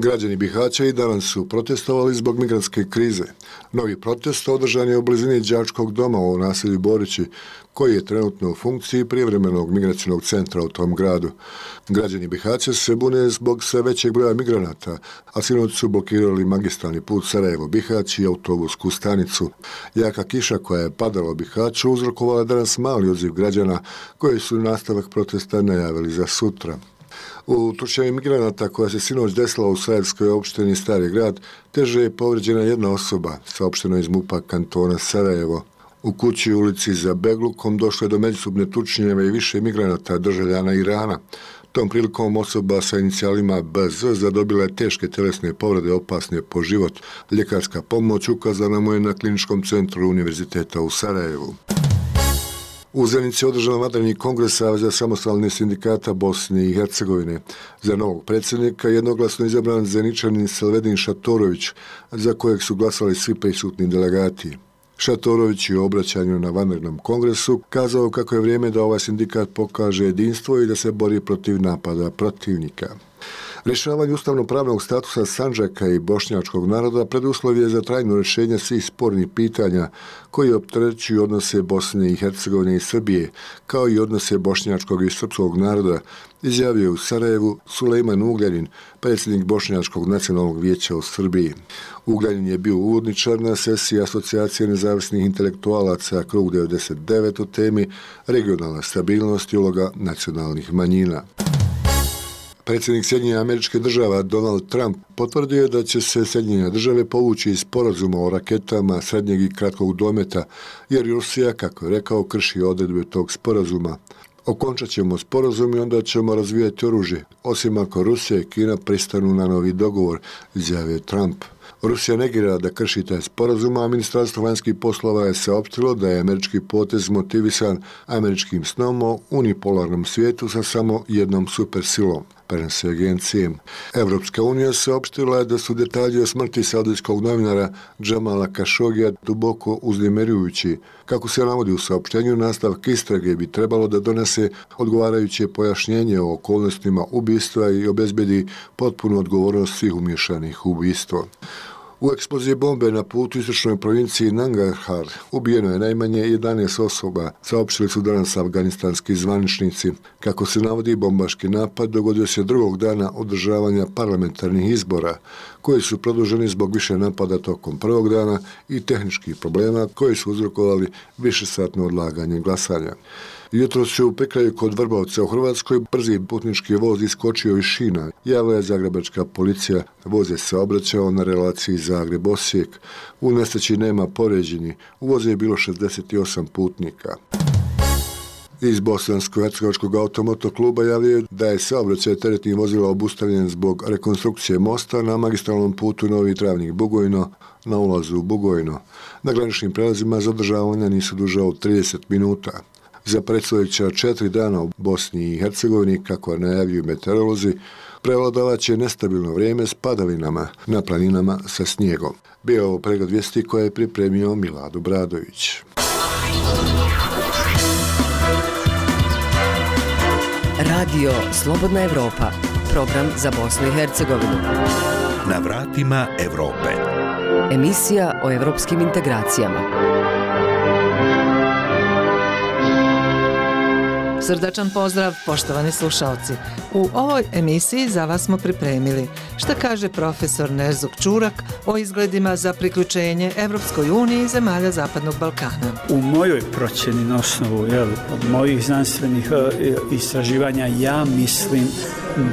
Građani Bihaća i danas su protestovali zbog migranske krize. Novi protest održan je u blizini Đačkog doma u naselju Borići, koji je trenutno u funkciji privremenog migracijnog centra u tom gradu. Građani Bihaća se bune zbog sve većeg broja migranata, a sinoć su blokirali magistralni put Sarajevo-Bihać i autobusku stanicu. Jaka kiša koja je padala u Bihaću uzrokovala danas mali odziv građana koji su nastavak protesta najavili za sutra. U tučenju migranata koja se sinoć desila u Sarajevskoj opštini Stari grad, teže je povređena jedna osoba, saopšteno iz MUPA kantona Sarajevo. U kući u ulici za Beglukom došlo je do međusobne tučnjeve i više migranata državljana Irana. Tom prilikom osoba sa inicijalima BZ zadobila je teške telesne povrede opasne po život. Ljekarska pomoć ukazana mu je na kliničkom centru Univerziteta u Sarajevu. U Zenici je održan vanredni kongres Saveza samostalne sindikata Bosne i Hercegovine. Za novog predsjednika jednoglasno izabran Zeničanin Selvedin Šatorović, za kojeg su glasali svi prisutni delegati. Šatorović je u obraćanju na vanrednom kongresu kazao kako je vrijeme da ovaj sindikat pokaže jedinstvo i da se bori protiv napada protivnika. Rješavanje ustavno-pravnog statusa Sanđaka i bošnjačkog naroda preduslov je za trajno rješenje svih spornih pitanja koji optrećuju odnose Bosne i Hercegovine i Srbije, kao i odnose bošnjačkog i srpskog naroda, izjavio u Sarajevu Sulejman Ugljanin, predsjednik Bošnjačkog nacionalnog vijeća u Srbiji. Ugljanin je bio uvodničar na sesiji Asocijacije nezavisnih intelektualaca Krug 99 o temi regionalna stabilnost i uloga nacionalnih manjina. Predsjednik Sjedinjenja američke država Donald Trump potvrdio je da će se Sjedinjenja države povući iz porazuma o raketama srednjeg i kratkog dometa, jer Rusija, kako je rekao, krši odredbe tog sporazuma. Okončat ćemo sporazum i onda ćemo razvijati oružje, osim ako Rusija i Kina pristanu na novi dogovor, izjavio Trump. Rusija negira da krši taj sporazum, a ministarstvo vanjskih poslova je saopštilo da je američki potez motivisan američkim snom o unipolarnom svijetu sa samo jednom supersilom prenose agencije. Evropska unija se opštila da su detalji o smrti saudijskog novinara Džamala Kašogija duboko uznemirujući. Kako se navodi u saopštenju, nastavak istrage bi trebalo da donese odgovarajuće pojašnjenje o okolnostima ubistva i obezbedi potpunu odgovornost svih umješanih u ubistvo. U eksploziji bombe na putu istočnoj provinciji Nangarhar ubijeno je najmanje 11 osoba, saopštili su danas afganistanski zvaničnici. Kako se navodi bombaški napad, dogodio se drugog dana održavanja parlamentarnih izbora, koji su produženi zbog više napada tokom prvog dana i tehničkih problema koji su uzrokovali višesatno odlaganje glasanja. Jutro se u Pekraju kod Vrbavca u Hrvatskoj brzi putnički voz iskočio iz šina. Javila je Zagrebačka policija. Voz je se obraćao na relaciji Zagreb-Osijek. U nesreći nema poređeni. U voze je bilo 68 putnika. Iz Bosansko-Hercegovačkog automoto kluba javljaju da je saobraćaj teretnih vozila obustavljen zbog rekonstrukcije mosta na magistralnom putu Novi Travnik Bugojno na ulazu u Bugojno. Na graničnim prelazima zadržavanja nisu dužao 30 minuta za predstojeća četiri dana u Bosni i Hercegovini, kako najavljuju meteorolozi, prevladavat će nestabilno vrijeme s padavinama na planinama sa snijegom. Bio ovo pregled vijesti koje je pripremio Milado Bradović. Radio Slobodna Evropa, program za Bosnu i Hercegovinu. Na vratima Evrope. Emisija o evropskim integracijama. Srdačan pozdrav, poštovani slušalci. U ovoj emisiji za vas smo pripremili šta kaže profesor Nerzuk Čurak o izgledima za priključenje Evropskoj uniji i zemalja Zapadnog Balkana. U mojoj procjeni na osnovu jel, od mojih znanstvenih e, istraživanja ja mislim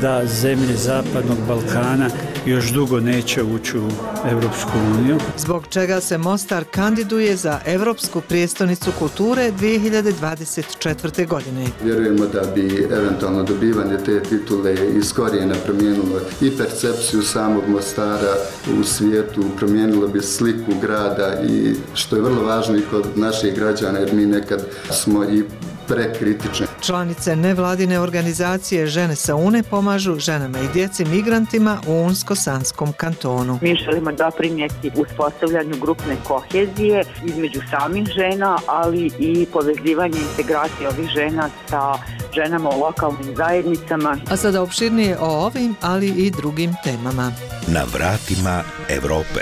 da zemlje Zapadnog Balkana još dugo neće ući u Evropsku uniju. Zbog čega se Mostar kandiduje za Evropsku prijestolnicu kulture 2024. godine. Vjerujemo da bi eventualno dobivanje te titule iz korijena promijenilo i percepciju samog Mostara u svijetu, promijenilo bi sliku grada i što je vrlo važno i kod naših građana jer mi nekad smo i prekritične. Članice nevladine organizacije Žene sa UNE pomažu ženama i djeci migrantima u Unsko-Sanskom kantonu. Mi želimo doprinjeti uspostavljanju grupne kohezije između samih žena, ali i povezivanje integracije ovih žena sa ženama u lokalnim zajednicama. A sada opširnije o ovim, ali i drugim temama. Na vratima Evrope.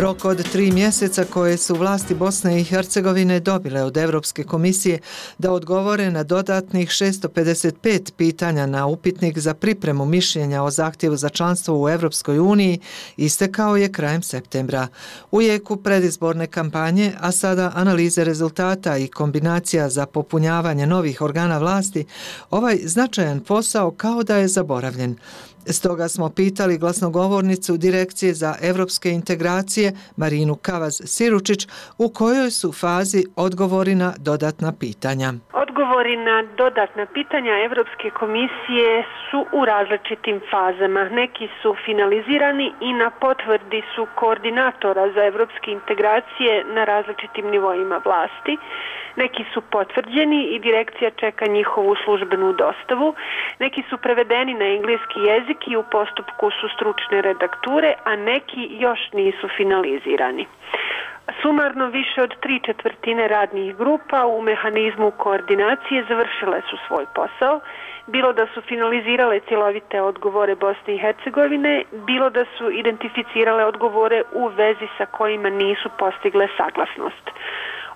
Rok od tri mjeseca koje su vlasti Bosne i Hercegovine dobile od Evropske komisije da odgovore na dodatnih 655 pitanja na upitnik za pripremu mišljenja o zahtjevu za članstvo u Evropskoj uniji istekao je krajem septembra. U jeku predizborne kampanje, a sada analize rezultata i kombinacija za popunjavanje novih organa vlasti, ovaj značajan posao kao da je zaboravljen. Stoga smo pitali glasnogovornicu Direkcije za evropske integracije Marinu Kavaz-Siručić u kojoj su fazi odgovori na dodatna pitanja. Odgovori na dodatna pitanja Evropske komisije su u različitim fazama. Neki su finalizirani i na potvrdi su koordinatora za evropske integracije na različitim nivoima vlasti. Neki su potvrđeni i direkcija čeka njihovu službenu dostavu. Neki su prevedeni na engleski jezik neki u postupku su stručne redakture, a neki još nisu finalizirani. Sumarno više od tri četvrtine radnih grupa u mehanizmu koordinacije završile su svoj posao, bilo da su finalizirale cjelovite odgovore Bosne i Hercegovine, bilo da su identificirale odgovore u vezi sa kojima nisu postigle saglasnost.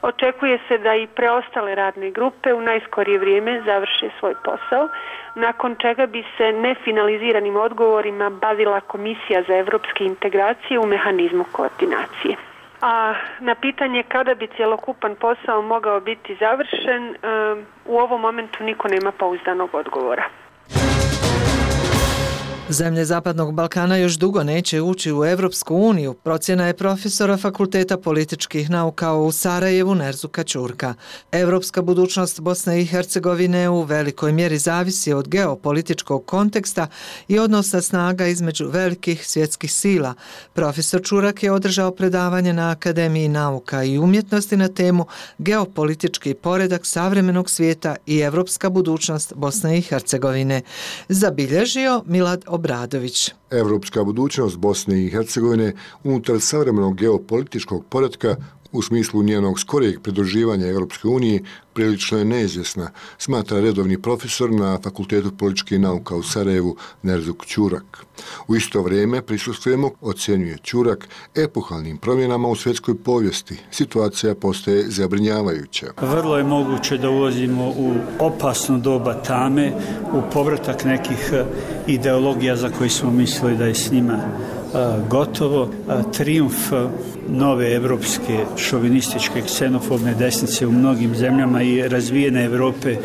Očekuje se da i preostale radne grupe u najskorije vrijeme završe svoj posao, nakon čega bi se nefinaliziranim odgovorima bavila Komisija za evropske integracije u mehanizmu koordinacije. A na pitanje kada bi cjelokupan posao mogao biti završen, u ovom momentu niko nema pouzdanog odgovora. Zemlje Zapadnog Balkana još dugo neće ući u Evropsku uniju, procjena je profesora Fakulteta političkih nauka u Sarajevu Nerzuka Ćurka. Evropska budućnost Bosne i Hercegovine u velikoj mjeri zavisi od geopolitičkog konteksta i odnosa snaga između velikih svjetskih sila. Profesor Čurak je održao predavanje na Akademiji nauka i umjetnosti na temu geopolitički poredak savremenog svijeta i evropska budućnost Bosne i Hercegovine. Zabilježio Milad Obradović. Evropska budućnost Bosne i Hercegovine unutar savremenog geopolitičkog poredka u smislu njenog skorijeg pridruživanja Europske unije prilično je neizvjesna, smatra redovni profesor na Fakultetu političkih nauka u Sarajevu Nerzuk Ćurak. U isto vrijeme prisustujemo, ocjenjuje Ćurak, epohalnim promjenama u svjetskoj povijesti. Situacija postaje zabrinjavajuća. Vrlo je moguće da ulazimo u opasnu doba tame, u povratak nekih eh, ideologija za koji smo mislili da je s njima gotovo triumf nove evropske šovinističke ksenofobne desnice u mnogim zemljama i razvijene Evrope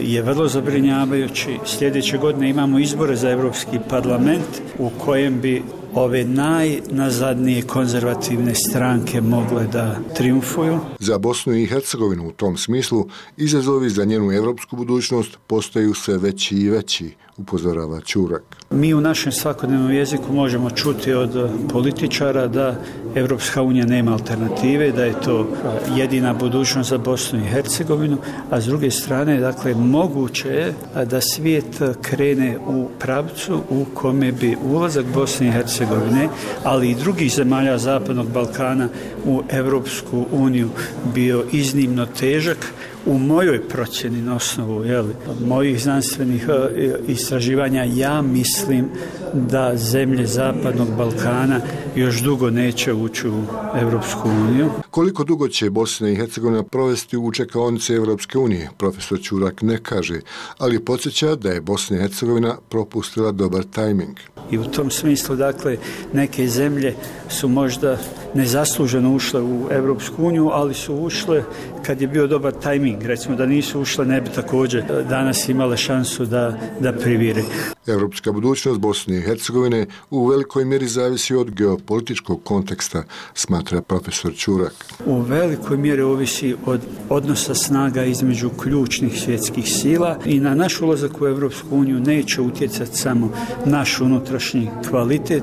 je vrlo zabrinjavajući. Sljedeće godine imamo izbore za Evropski parlament u kojem bi ove najnazadnije konzervativne stranke mogle da triumfuju. Za Bosnu i Hercegovinu u tom smislu izazovi za njenu evropsku budućnost postaju sve veći i veći upozorava Čurak. Mi u našem svakodnevnom jeziku možemo čuti od političara da Evropska unija nema alternative, da je to jedina budućnost za Bosnu i Hercegovinu, a s druge strane, dakle, moguće je da svijet krene u pravcu u kome bi ulazak Bosne i Hercegovine, ali i drugih zemalja Zapadnog Balkana u Evropsku uniju bio iznimno težak, u mojoj procjeni na osnovu jeli, mojih znanstvenih e, istraživanja ja mislim da zemlje Zapadnog Balkana još dugo neće ući u Evropsku uniju. Koliko dugo će Bosna i Hercegovina provesti u čekaonice Evropske unije, profesor Čurak ne kaže, ali podsjeća da je Bosna i Hercegovina propustila dobar tajming. I u tom smislu, dakle, neke zemlje su možda nezasluženo ušle u Evropsku uniju, ali su ušle kad je bio dobar tajming. Recimo da nisu ušle, ne bi također danas imale šansu da, da privire. Evropska budućnost Bosne i Hercegovine u velikoj mjeri zavisi od geopolitičkog konteksta, smatra profesor Čurak. U velikoj mjeri ovisi od odnosa snaga između ključnih svjetskih sila i na naš ulazak u Evropsku uniju neće utjecati samo naš unutrašnji kvalitet,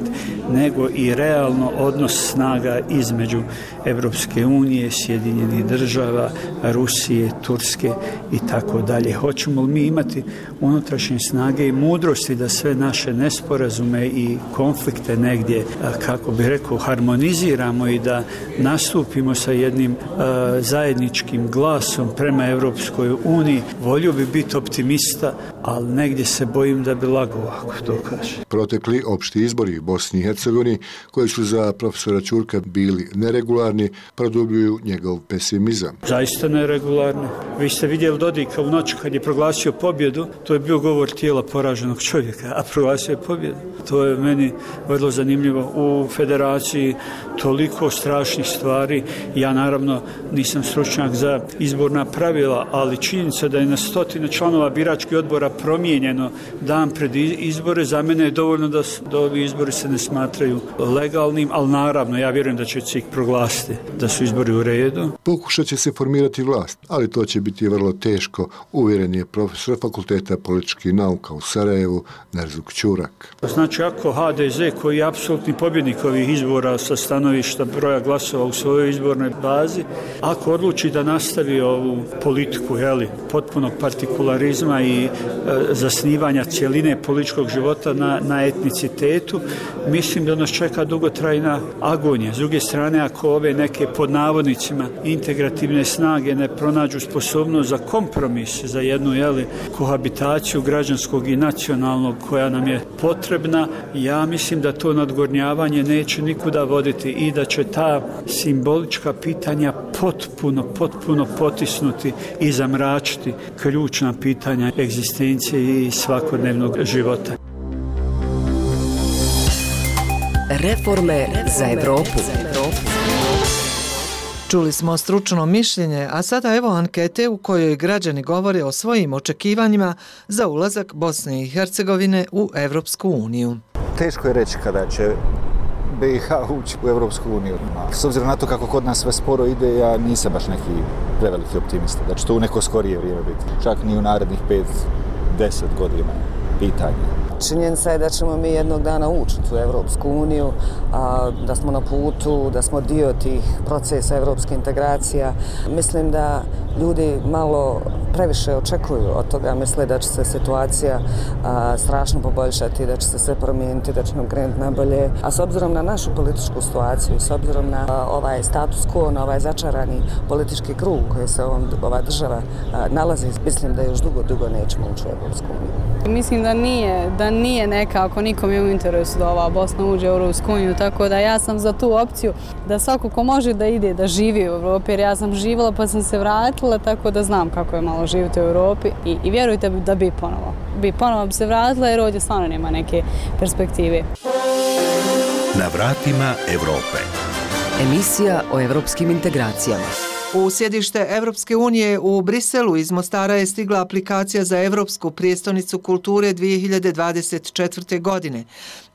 nego i realno odnos snaga između Evropske unije, Sjedinjenih država, Rusije, Turske i tako dalje. Hoćemo li mi imati unutrašnje snage i mudrosti da sve naše nesporazume i konflikte negdje, kako bi rekao, harmoniziramo i da nastupimo sa jednim zajedničkim glasom prema Evropskoj uniji. Volio bi biti optimista, ali negdje se bojim da bi lago ako to kaže. Protekli opšti izbori u Bosni i Hercegovini, koji su za profesora Čurka bili neregularni, produbljuju njegov pesimizam. Zaista neregularni. Vi ste vidjeli Dodika u noć kad je proglasio pobjedu, to je bio govor tijela poraženog čovjeka, a proglasio je pobjedu. To je meni vrlo zanimljivo. U federaciji toliko strašnih stvari. Ja naravno nisam stručnjak za izborna pravila, ali činjenica da je na stotine članova biračkih odbora promijenjeno dan pred izbore, za mene je dovoljno da, da ovi izbori se ne smatraju legalnim, ali naravno ja vjerujem da će se ih proglasiti da su izbori u redu. Pokušat će se formirati vlast, ali to će biti vrlo teško, uvjeren je profesor fakulteta političkih nauka u Sarajevu, Nerzuk Ćurak. Znači ako HDZ koji je apsolutni pobjednik ovih izbora sa stanovišta broja glasova u svojoj izbornoj bazi, ako odluči da nastavi ovu politiku, jeli, potpunog partikularizma i Eh, zasnivanja cijeline političkog života na, na etnicitetu, mislim da nas čeka dugotrajna agonija. S druge strane, ako ove neke pod navodnicima integrativne snage ne pronađu sposobnost za kompromis, za jednu jeli, kohabitaciju građanskog i nacionalnog koja nam je potrebna, ja mislim da to nadgornjavanje neće nikuda voditi i da će ta simbolička pitanja potpuno, potpuno potisnuti i zamračiti ključna pitanja egzistencije i svakodnevnog života. Reforme za Evropu. Čuli smo stručno mišljenje, a sada evo ankete u kojoj građani govore o svojim očekivanjima za ulazak Bosne i Hercegovine u Evropsku uniju. Teško je reći kada će BiH ući u Evropsku uniju. S obzirom na to kako kod nas sve sporo ide, ja nisam baš neki preveliki optimista da će to u neko skorije vrijeme biti. Čak ni u narednih 10 godina pitanje činjenica je da ćemo mi jednog dana ući u Evropsku uniju, a, da smo na putu, da smo dio tih procesa evropske integracija. Mislim da ljudi malo previše očekuju od toga, misle da će se situacija a, strašno poboljšati, da će se sve promijeniti, da će nam krenuti nabolje. A s obzirom na našu političku situaciju, s obzirom na a, ovaj status quo, na ovaj začarani politički krug koji se ovom, ova država a, nalazi, mislim da još dugo, dugo nećemo ući u Evropsku uniju. Mislim da nije, da nije nekako nikom je u interesu da ova Bosna uđe u Evropsku uniju, tako da ja sam za tu opciju da svako ko može da ide, da živi u Evropi, jer ja sam živjela pa sam se vratila, tako da znam kako je malo živjeti u Evropi i, i vjerujte da bi ponovo. Bi ponovo bi se vratila jer ovdje stvarno nema neke perspektive. Na vratima Evrope. Emisija o evropskim integracijama. U sjedište Evropske unije u Briselu iz Mostara je stigla aplikacija za Evropsku prijestolnicu kulture 2024. godine.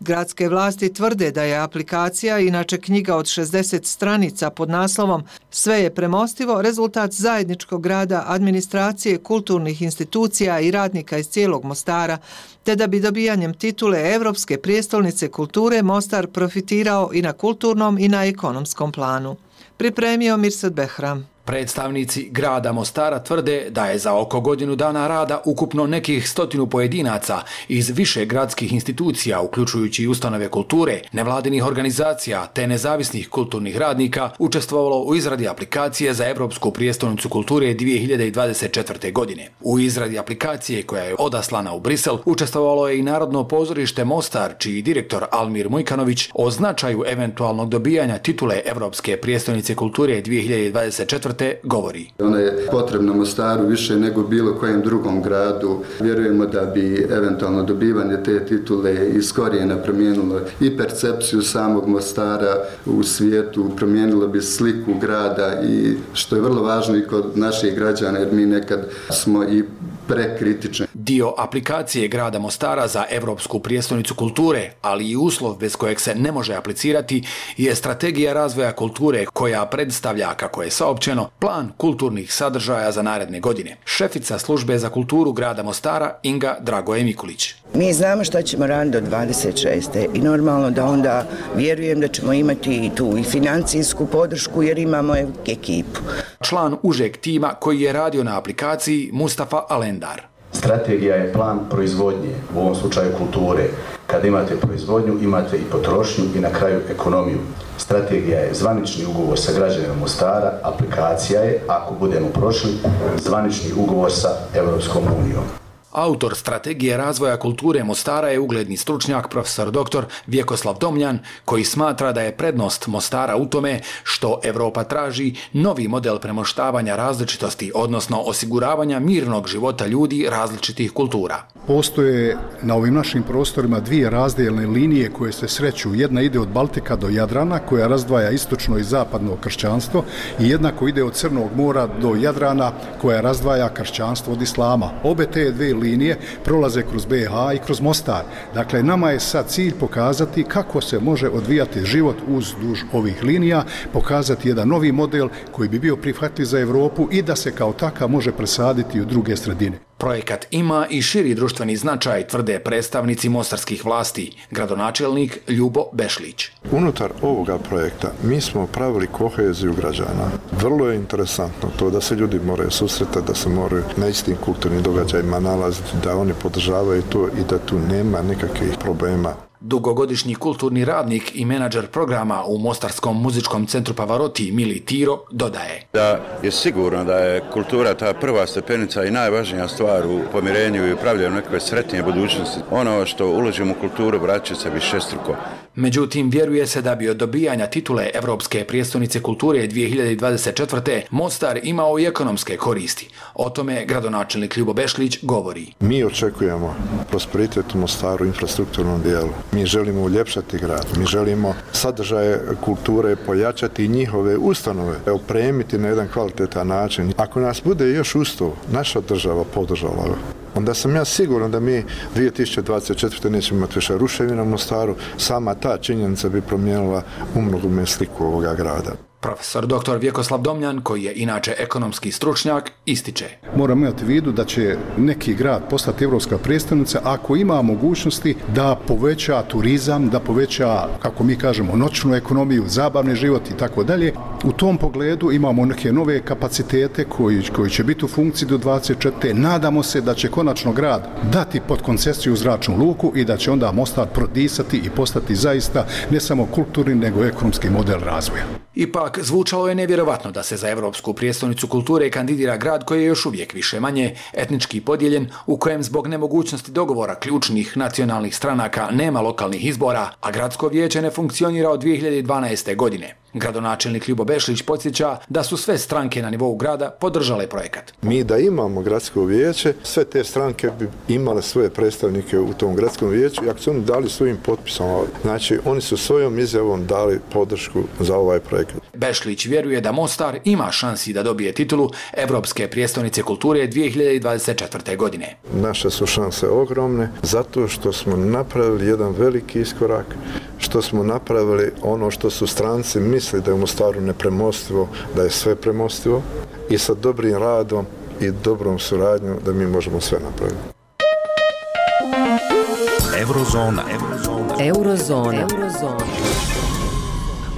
Gradske vlasti tvrde da je aplikacija, inače knjiga od 60 stranica pod naslovom Sve je premostivo, rezultat zajedničkog rada administracije, kulturnih institucija i radnika iz cijelog Mostara, te da bi dobijanjem titule Evropske prijestolnice kulture Mostar profitirao i na kulturnom i na ekonomskom planu pripremio Mirsad Behram. Predstavnici grada Mostara tvrde da je za oko godinu dana rada ukupno nekih stotinu pojedinaca iz više gradskih institucija, uključujući ustanove kulture, nevladinih organizacija te nezavisnih kulturnih radnika, učestvovalo u izradi aplikacije za Evropsku prijestolnicu kulture 2024. godine. U izradi aplikacije koja je odaslana u Brisel učestvovalo je i Narodno pozorište Mostar, čiji direktor Almir Mujkanović o značaju eventualnog dobijanja titule Evropske prijestolnice kulture 2024 te govori. Ona je potrebna Mostaru više nego bilo kojem drugom gradu. Vjerujemo da bi eventualno dobivanje te titule iz korijena promijenilo i percepciju samog Mostara u svijetu, promijenilo bi sliku grada i što je vrlo važno i kod naših građana jer mi nekad smo i prekritične. Dio aplikacije grada Mostara za Evropsku prijestolnicu kulture, ali i uslov bez kojeg se ne može aplicirati, je strategija razvoja kulture koja predstavlja, kako je saopćeno, plan kulturnih sadržaja za naredne godine. Šefica službe za kulturu grada Mostara, Inga Dragoje Mikulić. Mi znamo šta ćemo raditi do 26. i normalno da onda vjerujem da ćemo imati i tu i financijsku podršku jer imamo ekipu. Član užeg tima koji je radio na aplikaciji Mustafa kalendar. Strategija je plan proizvodnje, u ovom slučaju kulture. Kad imate proizvodnju, imate i potrošnju i na kraju ekonomiju. Strategija je zvanični ugovor sa građanima Mostara, aplikacija je, ako budemo prošli, zvanični ugovor sa Evropskom unijom. Autor strategije razvoja kulture Mostara je ugledni stručnjak profesor dr. Vjekoslav Domljan koji smatra da je prednost Mostara u tome što Evropa traži novi model premoštavanja različitosti, odnosno osiguravanja mirnog života ljudi različitih kultura. Postoje na ovim našim prostorima dvije razdijelne linije koje se sreću. Jedna ide od Baltika do Jadrana koja razdvaja istočno i zapadno kršćanstvo i jedna koja ide od Crnog mora do Jadrana koja razdvaja kršćanstvo od Islama. Obe te dvije linije prolaze kroz BH i kroz Mostar. Dakle, nama je sad cilj pokazati kako se može odvijati život uz duž ovih linija, pokazati jedan novi model koji bi bio prihvatljiv za Evropu i da se kao takav može presaditi u druge sredine. Projekat ima i širi društveni značaj, tvrde predstavnici mostarskih vlasti, gradonačelnik Ljubo Bešlić. Unutar ovoga projekta mi smo pravili koheziju građana. Vrlo je interesantno to da se ljudi moraju susretati, da se moraju na istim kulturnim događajima nalaziti, da oni podržavaju to i da tu nema nikakvih problema. Dugogodišnji kulturni radnik i menadžer programa u Mostarskom muzičkom centru Pavaroti Mili Tiro dodaje. Da je sigurno da je kultura ta prva stepenica i najvažnija stvar u pomirenju i upravljanju nekakve sretnije budućnosti. Ono što uložimo u kulturu vraća se više struko. Međutim, vjeruje se da bi od dobijanja titule Evropske prijestolnice kulture 2024. Mostar imao i ekonomske koristi. O tome gradonačelnik Ljubo Bešlić govori. Mi očekujemo prosperitet u Mostaru infrastrukturnom dijelu. Mi želimo uljepšati grad. Mi želimo sadržaje kulture pojačati i njihove ustanove, opremiti na jedan kvalitetan način. Ako nas bude još usto, naša država podržala onda sam ja siguran da mi 2024. nećemo imati više ruševina u Mostaru. Sama ta činjenica bi promijenila umnogome sliku ovoga grada. Profesor dr. Vjekoslav Domljan, koji je inače ekonomski stručnjak, ističe. Moramo imati vidu da će neki grad postati evropska predstavnica ako ima mogućnosti da poveća turizam, da poveća, kako mi kažemo, noćnu ekonomiju, zabavni život i tako dalje. U tom pogledu imamo neke nove kapacitete koji, koji će biti u funkciji do 24. Nadamo se da će konačno grad dati pod koncesiju zračnu luku i da će onda Mostar prodisati i postati zaista ne samo kulturni, nego ekonomski model razvoja. Ipak, zvučalo je nevjerovatno da se za Evropsku prijestolnicu kulture kandidira grad koji je još uvijek više manje etnički podijeljen, u kojem zbog nemogućnosti dogovora ključnih nacionalnih stranaka nema lokalnih izbora, a gradsko vijeće ne funkcionira od 2012. godine. Gradonačelnik Ljubo Bešlić podsjeća da su sve stranke na nivou grada podržale projekat. Mi da imamo gradsko vijeće, sve te stranke bi imale svoje predstavnike u tom gradskom vijeću i ako su oni dali svojim potpisom, znači oni su svojom izjavom dali podršku za ovaj projekat. Bešlić vjeruje da Mostar ima šansi da dobije titulu Evropske prijestolnice kulture 2024. godine. Naše su šanse ogromne zato što smo napravili jedan veliki iskorak, što smo napravili ono što su stranci misli da je u Mostaru nepremostivo, da je sve premostivo i sa dobrim radom i dobrom suradnjom da mi možemo sve napraviti. Eurozona. Eurozona. Eurozona. Eurozona.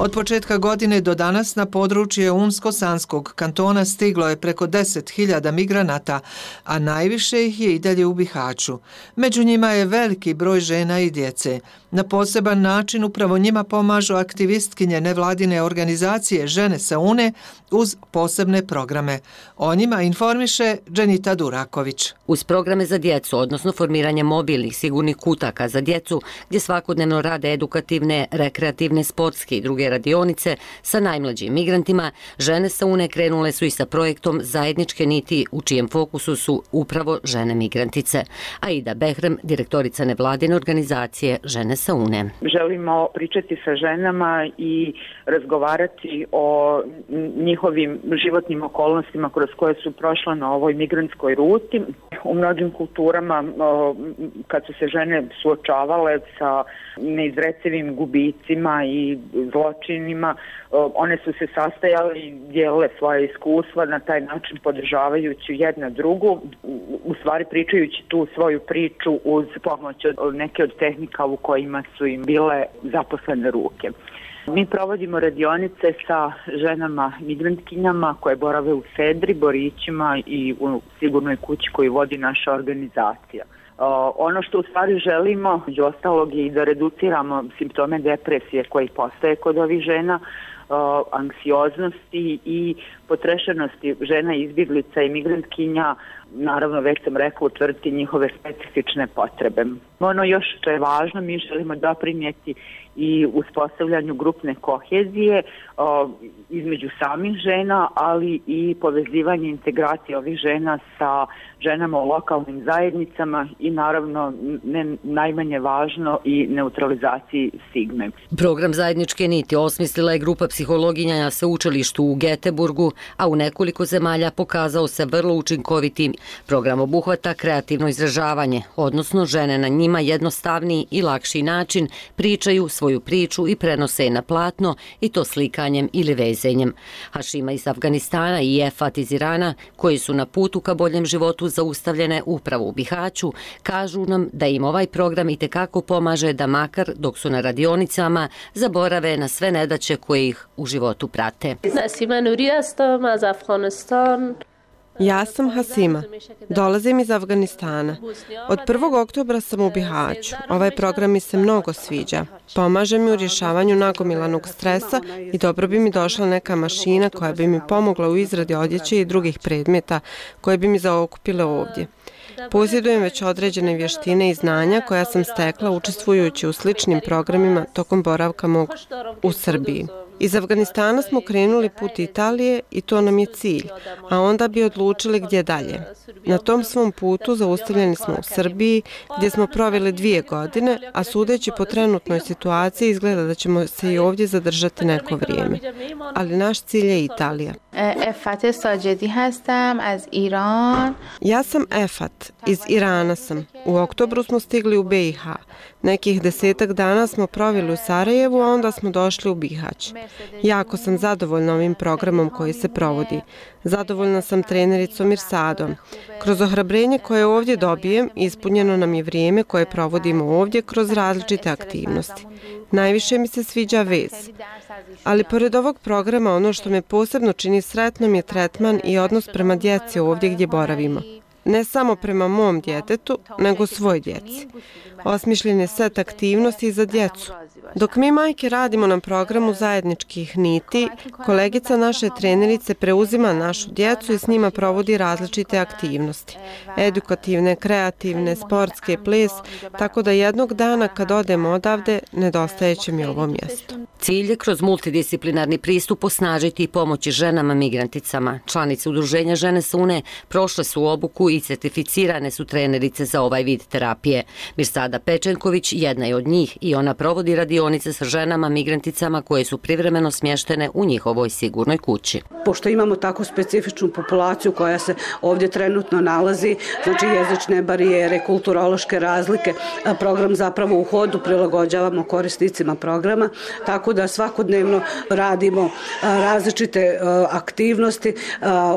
Od početka godine do danas na područje Umsko-Sanskog kantona stiglo je preko 10.000 migranata, a najviše ih je i dalje u Bihaću. Među njima je veliki broj žena i djece. Na poseban način upravo njima pomažu aktivistkinje nevladine organizacije Žene sa UNE uz posebne programe. O njima informiše Dženita Duraković. Uz programe za djecu, odnosno formiranje mobilnih sigurnih kutaka za djecu, gdje svakodnevno rade edukativne, rekreativne, sportske i druge radionice sa najmlađim migrantima, žene sa UNE krenule su i sa projektom Zajedničke niti u čijem fokusu su upravo žene migrantice. Aida Behrem, direktorica nevladine organizacije Žene sa UNE. Želimo pričati sa ženama i razgovarati o njihovim životnim okolnostima kroz koje su prošla na ovoj migrantskoj ruti. U mnogim kulturama kad su se žene suočavale sa neizrecevim gubicima i zločinima. E, one su se sastajale i dijelile svoje iskustva na taj način podržavajući jedna drugu, u stvari pričajući tu svoju priču uz pomoć od neke od tehnika u kojima su im bile zaposlene ruke. Mi provodimo radionice sa ženama migrantkinjama koje borave u Fedri, Borićima i u sigurnoj kući koju vodi naša organizacija. Ono što u stvari želimo, među ostalog, je i da reduciramo simptome depresije koji postaje kod ovih žena, anksioznosti i potrešenosti žena izbjeglica i migrantkinja, naravno već sam rekla utvrditi njihove specifične potrebe. Ono još što je važno, mi želimo da i uspostavljanju grupne kohezije o, između samih žena, ali i povezivanje integracije ovih žena sa ženama u lokalnim zajednicama i naravno ne najmanje važno i neutralizaciji stigme. Program zajedničke niti osmislila je grupa psihologinja na sveučilištu u Geteburgu, a u nekoliko zemalja pokazao se vrlo učinkovitim. Program obuhvata kreativno izražavanje, odnosno žene na njima jednostavniji i lakši način pričaju svoju priču i prenose je na platno i to slikanjem ili vezenjem. Hašima iz Afganistana i Efat iz Irana, koji su na putu ka boljem životu zaustavljene upravo u Bihaću, kažu nam da im ovaj program i tekako pomaže da makar dok su na radionicama zaborave na sve nedaće koje ih u životu prate. Nasima Nurijastom, iz Afganistan, Ja sam Hasima. Dolazim iz Afganistana. Od 1. oktobra sam u Bihaću. Ovaj program mi se mnogo sviđa. Pomaže mi u rješavanju nagomilanog stresa i dobro bi mi došla neka mašina koja bi mi pomogla u izradi odjeće i drugih predmeta koje bi mi zaokupile ovdje. Posjedujem već određene vještine i znanja koja sam stekla učestvujući u sličnim programima tokom boravka mog u Srbiji. Iz Afganistana smo krenuli put Italije i to nam je cilj, a onda bi odlučili gdje dalje. Na tom svom putu zaustavljeni smo u Srbiji, gdje smo proveli dvije godine, a sudeći po trenutnoj situaciji izgleda da ćemo se i ovdje zadržati neko vrijeme. Ali naš cilj je Italija. Efat Sađedi hastam az Iran. Ja sam Efat, iz Irana sam. U oktobru smo stigli u BiH. Nekih desetak dana smo proveli u Sarajevu, a onda smo došli u Bihać. Jako sam zadovoljna ovim programom koji se provodi. Zadovoljna sam trenericom Irsadom. Kroz ohrabrenje koje ovdje dobijem, ispunjeno nam je vrijeme koje provodimo ovdje kroz različite aktivnosti. Najviše mi se sviđa vez. Ali pored ovog programa, ono što me posebno čini sretnom je tretman i odnos prema djeci ovdje gdje boravimo ne samo prema mom djetetu, nego svoj djeci. Osmišljen je set aktivnosti za djecu. Dok mi majke radimo na programu zajedničkih niti, kolegica naše trenerice preuzima našu djecu i s njima provodi različite aktivnosti. Edukativne, kreativne, sportske, ples, tako da jednog dana kad odemo odavde, nedostaje će mi ovo mjesto. Cilj je kroz multidisciplinarni pristup osnažiti i pomoći ženama migranticama. Članice udruženja Žene Sune prošle su obuku i certificirane su trenerice za ovaj vid terapije. Mirsada Pečenković jedna je od njih i ona provodi radionice sa ženama migranticama koje su privremeno smještene u njihovoj sigurnoj kući. Pošto imamo tako specifičnu populaciju koja se ovdje trenutno nalazi, znači jezične barijere, kulturološke razlike, program zapravo u hodu prilagođavamo korisnicima programa, tako da svakodnevno radimo različite aktivnosti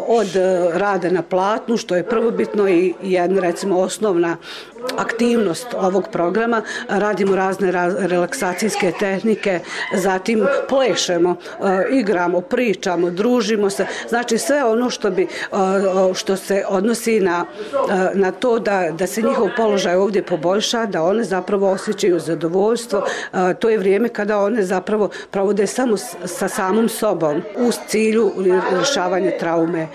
od rada na platnu, što je prvo prvobitno i jedna recimo osnovna aktivnost ovog programa, radimo razne relaksacijske tehnike, zatim plešemo, eh, igramo, pričamo, družimo se, znači sve ono što bi eh, što se odnosi na, eh, na to da, da se njihov položaj ovdje poboljša, da one zapravo osjećaju zadovoljstvo, to je vrijeme kada one zapravo provode samo sa samom sobom uz cilju rješavanja traume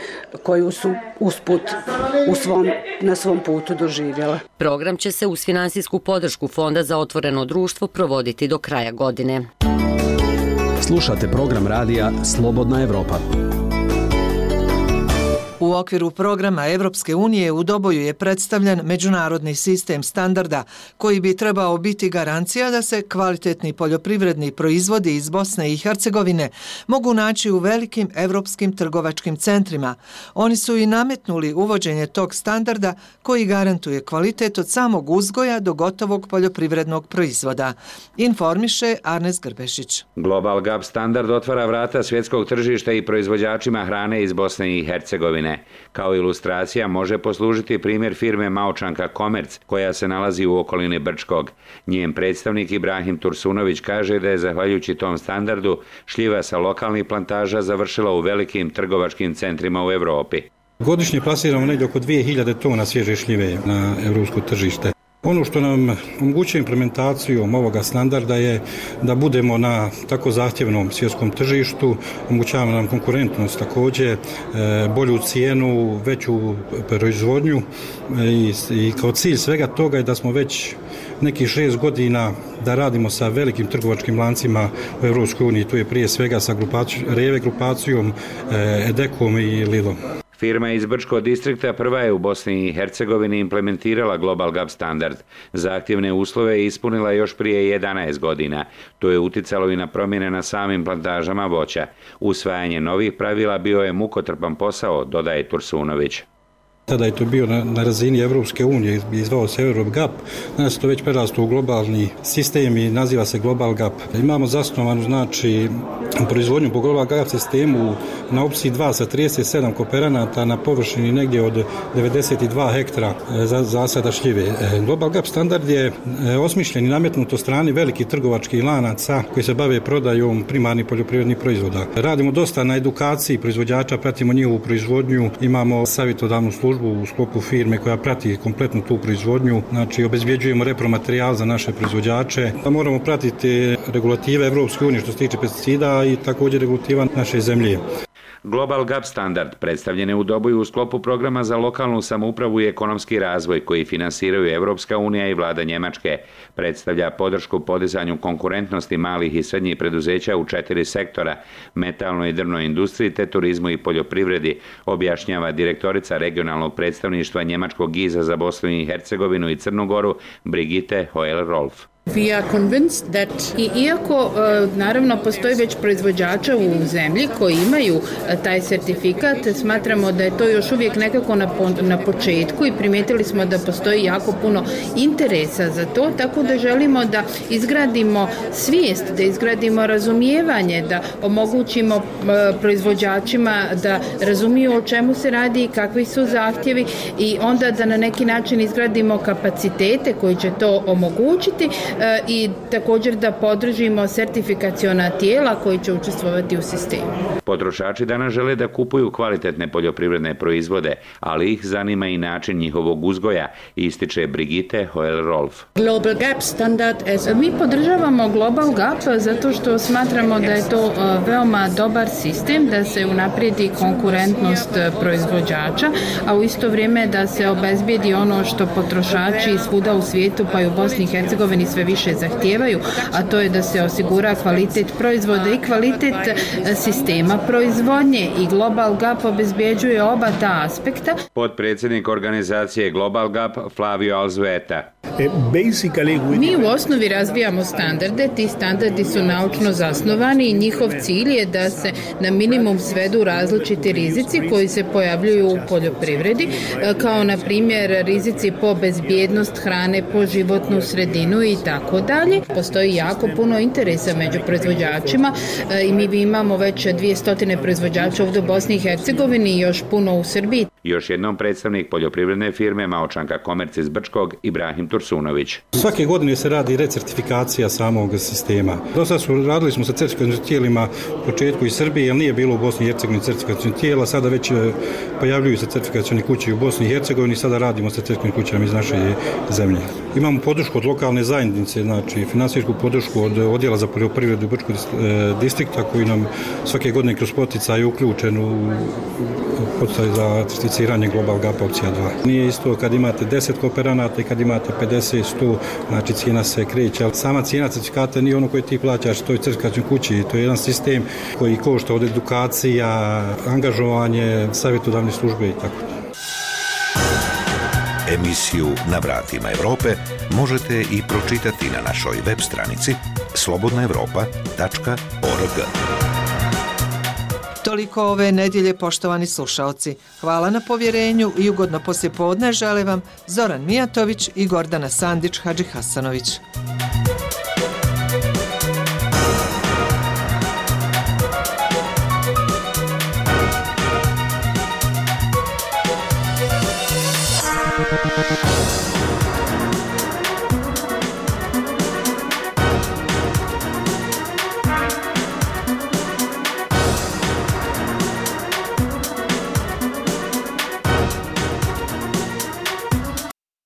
koju su usput usput svom, na svom putu doživjela. Program će se uz finansijsku podršku Fonda za otvoreno društvo provoditi do kraja godine. Slušate program radija Slobodna Evropa. U okviru programa Evropske unije u Doboju je predstavljen međunarodni sistem standarda koji bi trebao biti garancija da se kvalitetni poljoprivredni proizvodi iz Bosne i Hercegovine mogu naći u velikim evropskim trgovačkim centrima. Oni su i nametnuli uvođenje tog standarda koji garantuje kvalitet od samog uzgoja do gotovog poljoprivrednog proizvoda. Informiše Arnes Grbešić. Global GAP standard otvara vrata svjetskog tržišta i proizvođačima hrane iz Bosne i Hercegovine. Kao ilustracija može poslužiti primjer firme Maučanka Komerc, koja se nalazi u okolini Brčkog. Njen predstavnik Ibrahim Tursunović kaže da je zahvaljujući tom standardu šljiva sa lokalnih plantaža završila u velikim trgovačkim centrima u Evropi. Godišnje plasiramo negdje oko 2000 tona svježe šljive na evropsko tržište. Ono što nam omogućuje implementacijom ovoga standarda je da budemo na tako zahtjevnom svjetskom tržištu, omogućava nam konkurentnost takođe, e, bolju cijenu, veću proizvodnju e, i, i kao cilj svega toga je da smo već neki šest godina da radimo sa velikim trgovačkim lancima u Evropskoj uniji, tu je prije svega sa grupacijom, Reve grupacijom, e, Edekom i Lidom. Firma iz Brčkog distrikta prva je u Bosni i Hercegovini implementirala Global GAP standard. Zahtjevne uslove je ispunila još prije 11 godina. To je uticalo i na promjene na samim plantažama voća. Usvajanje novih pravila bio je mukotrpan posao, dodaje Tursunović. Tada je to bio na, na razini Evropske unije, izvao se Europe GAP, danas to već prerasto u globalni sistem i naziva se Global GAP. Imamo zasnovanu, znači, proizvodnju po Global GAP sistemu na opciji 2 sa 37 kooperanata na površini negdje od 92 hektara e, za zasada šljive. E, Global GAP standard je e, osmišljen i nametnut od strani velikih trgovački lanaca koji se bave prodajom primarnih poljoprivrednih proizvoda. Radimo dosta na edukaciji proizvođača, pratimo njihovu proizvodnju, imamo savjetodavnu službu službu u sklopu firme koja prati kompletnu tu proizvodnju, znači obezbjeđujemo repromaterijal za naše proizvođače. Pa moramo pratiti regulative Evropske unije što se tiče pesticida i također regulativa naše zemlje. Global GAP standard predstavljen je u doboju u sklopu programa za lokalnu samoupravu i ekonomski razvoj koji finansiraju Evropska unija i vlada Njemačke. Predstavlja podršku podizanju konkurentnosti malih i srednjih preduzeća u četiri sektora, metalnoj i drvnoj industriji te turizmu i poljoprivredi, objašnjava direktorica regionalnog predstavništva Njemačkog giza za Bosnu i Hercegovinu i Crnogoru Brigitte Hoel-Rolf. We are convinced that i iako e, naravno postoji već proizvođača u zemlji koji imaju e, taj sertifikat, smatramo da je to još uvijek nekako na, na početku i primijetili smo da postoji jako puno interesa za to, tako da želimo da izgradimo svijest, da izgradimo razumijevanje, da omogućimo e, proizvođačima da razumiju o čemu se radi i kakvi su zahtjevi i onda da na neki način izgradimo kapacitete koji će to omogućiti i također da podržimo sertifikaciona tijela koji će učestvovati u sistemu. Potrošači danas žele da kupuju kvalitetne poljoprivredne proizvode, ali ih zanima i način njihovog uzgoja, ističe Brigitte Hoel-Rolf. Global Gap standard as... Mi podržavamo Global Gap zato što smatramo da je to e, veoma dobar sistem, da se unaprijedi konkurentnost e, proizvođača, a u isto vrijeme da se obezbijedi ono što potrošači svuda u svijetu, pa i u Bosni i Hercegovini sve više zahtijevaju, a to je da se osigura kvalitet proizvoda i kvalitet e, sistema proizvodnje i Global Gap obezbjeđuje oba ta aspekta. Podpredsjednik organizacije Global Gap Flavio Alzueta. E, Mi u osnovi razvijamo standarde, ti standardi su naučno zasnovani i njihov cilj je da se na minimum svedu različiti rizici koji se pojavljuju u poljoprivredi, e, kao na primjer rizici po bezbjednost hrane, po životnu sredinu i tako tako dalje. Postoji jako puno interesa među proizvođačima e, i mi imamo već 200 proizvođača ovdje u Bosni i Hercegovini i još puno u Srbiji. Još jednom predstavnik poljoprivredne firme Maočanka Komerc iz Brčkog, Ibrahim Tursunović. Svake godine se radi recertifikacija samog sistema. Do sada su radili smo sa certifikacijnim tijelima u početku iz Srbije, jer nije bilo u Bosni i Hercegovini certifikacijnih tijela, sada već e, pojavljuju se certifikacijni kuće u Bosni i Hercegovini, sada radimo sa certifikacijnim kućama iz naše zemlje. Imamo podršku od lokalne zajednice, znači finansijsku podršku od odjela za poljoprivredu u Brčkog e, distrikta koji nam svake godine kroz poticaj uključen u poticaj za certificiranje Global Gap opcija 2. Nije isto kad imate 10 kooperanata i kad imate 50, 100, znači cijena se kreće, ali sama cijena certifikata nije ono koje ti plaćaš toj crkačnoj kući, to je jedan sistem koji košta od edukacija, angažovanje, savjetodavne službe i tako. Emisiju Na vratima Evrope možete i pročitati na našoj web stranici slobodnaevropa.org. Toliko ove nedjelje, poštovani slušalci. Hvala na povjerenju i ugodno poslje podne žele vam Zoran Mijatović i Gordana Sandić Hadži Hasanović.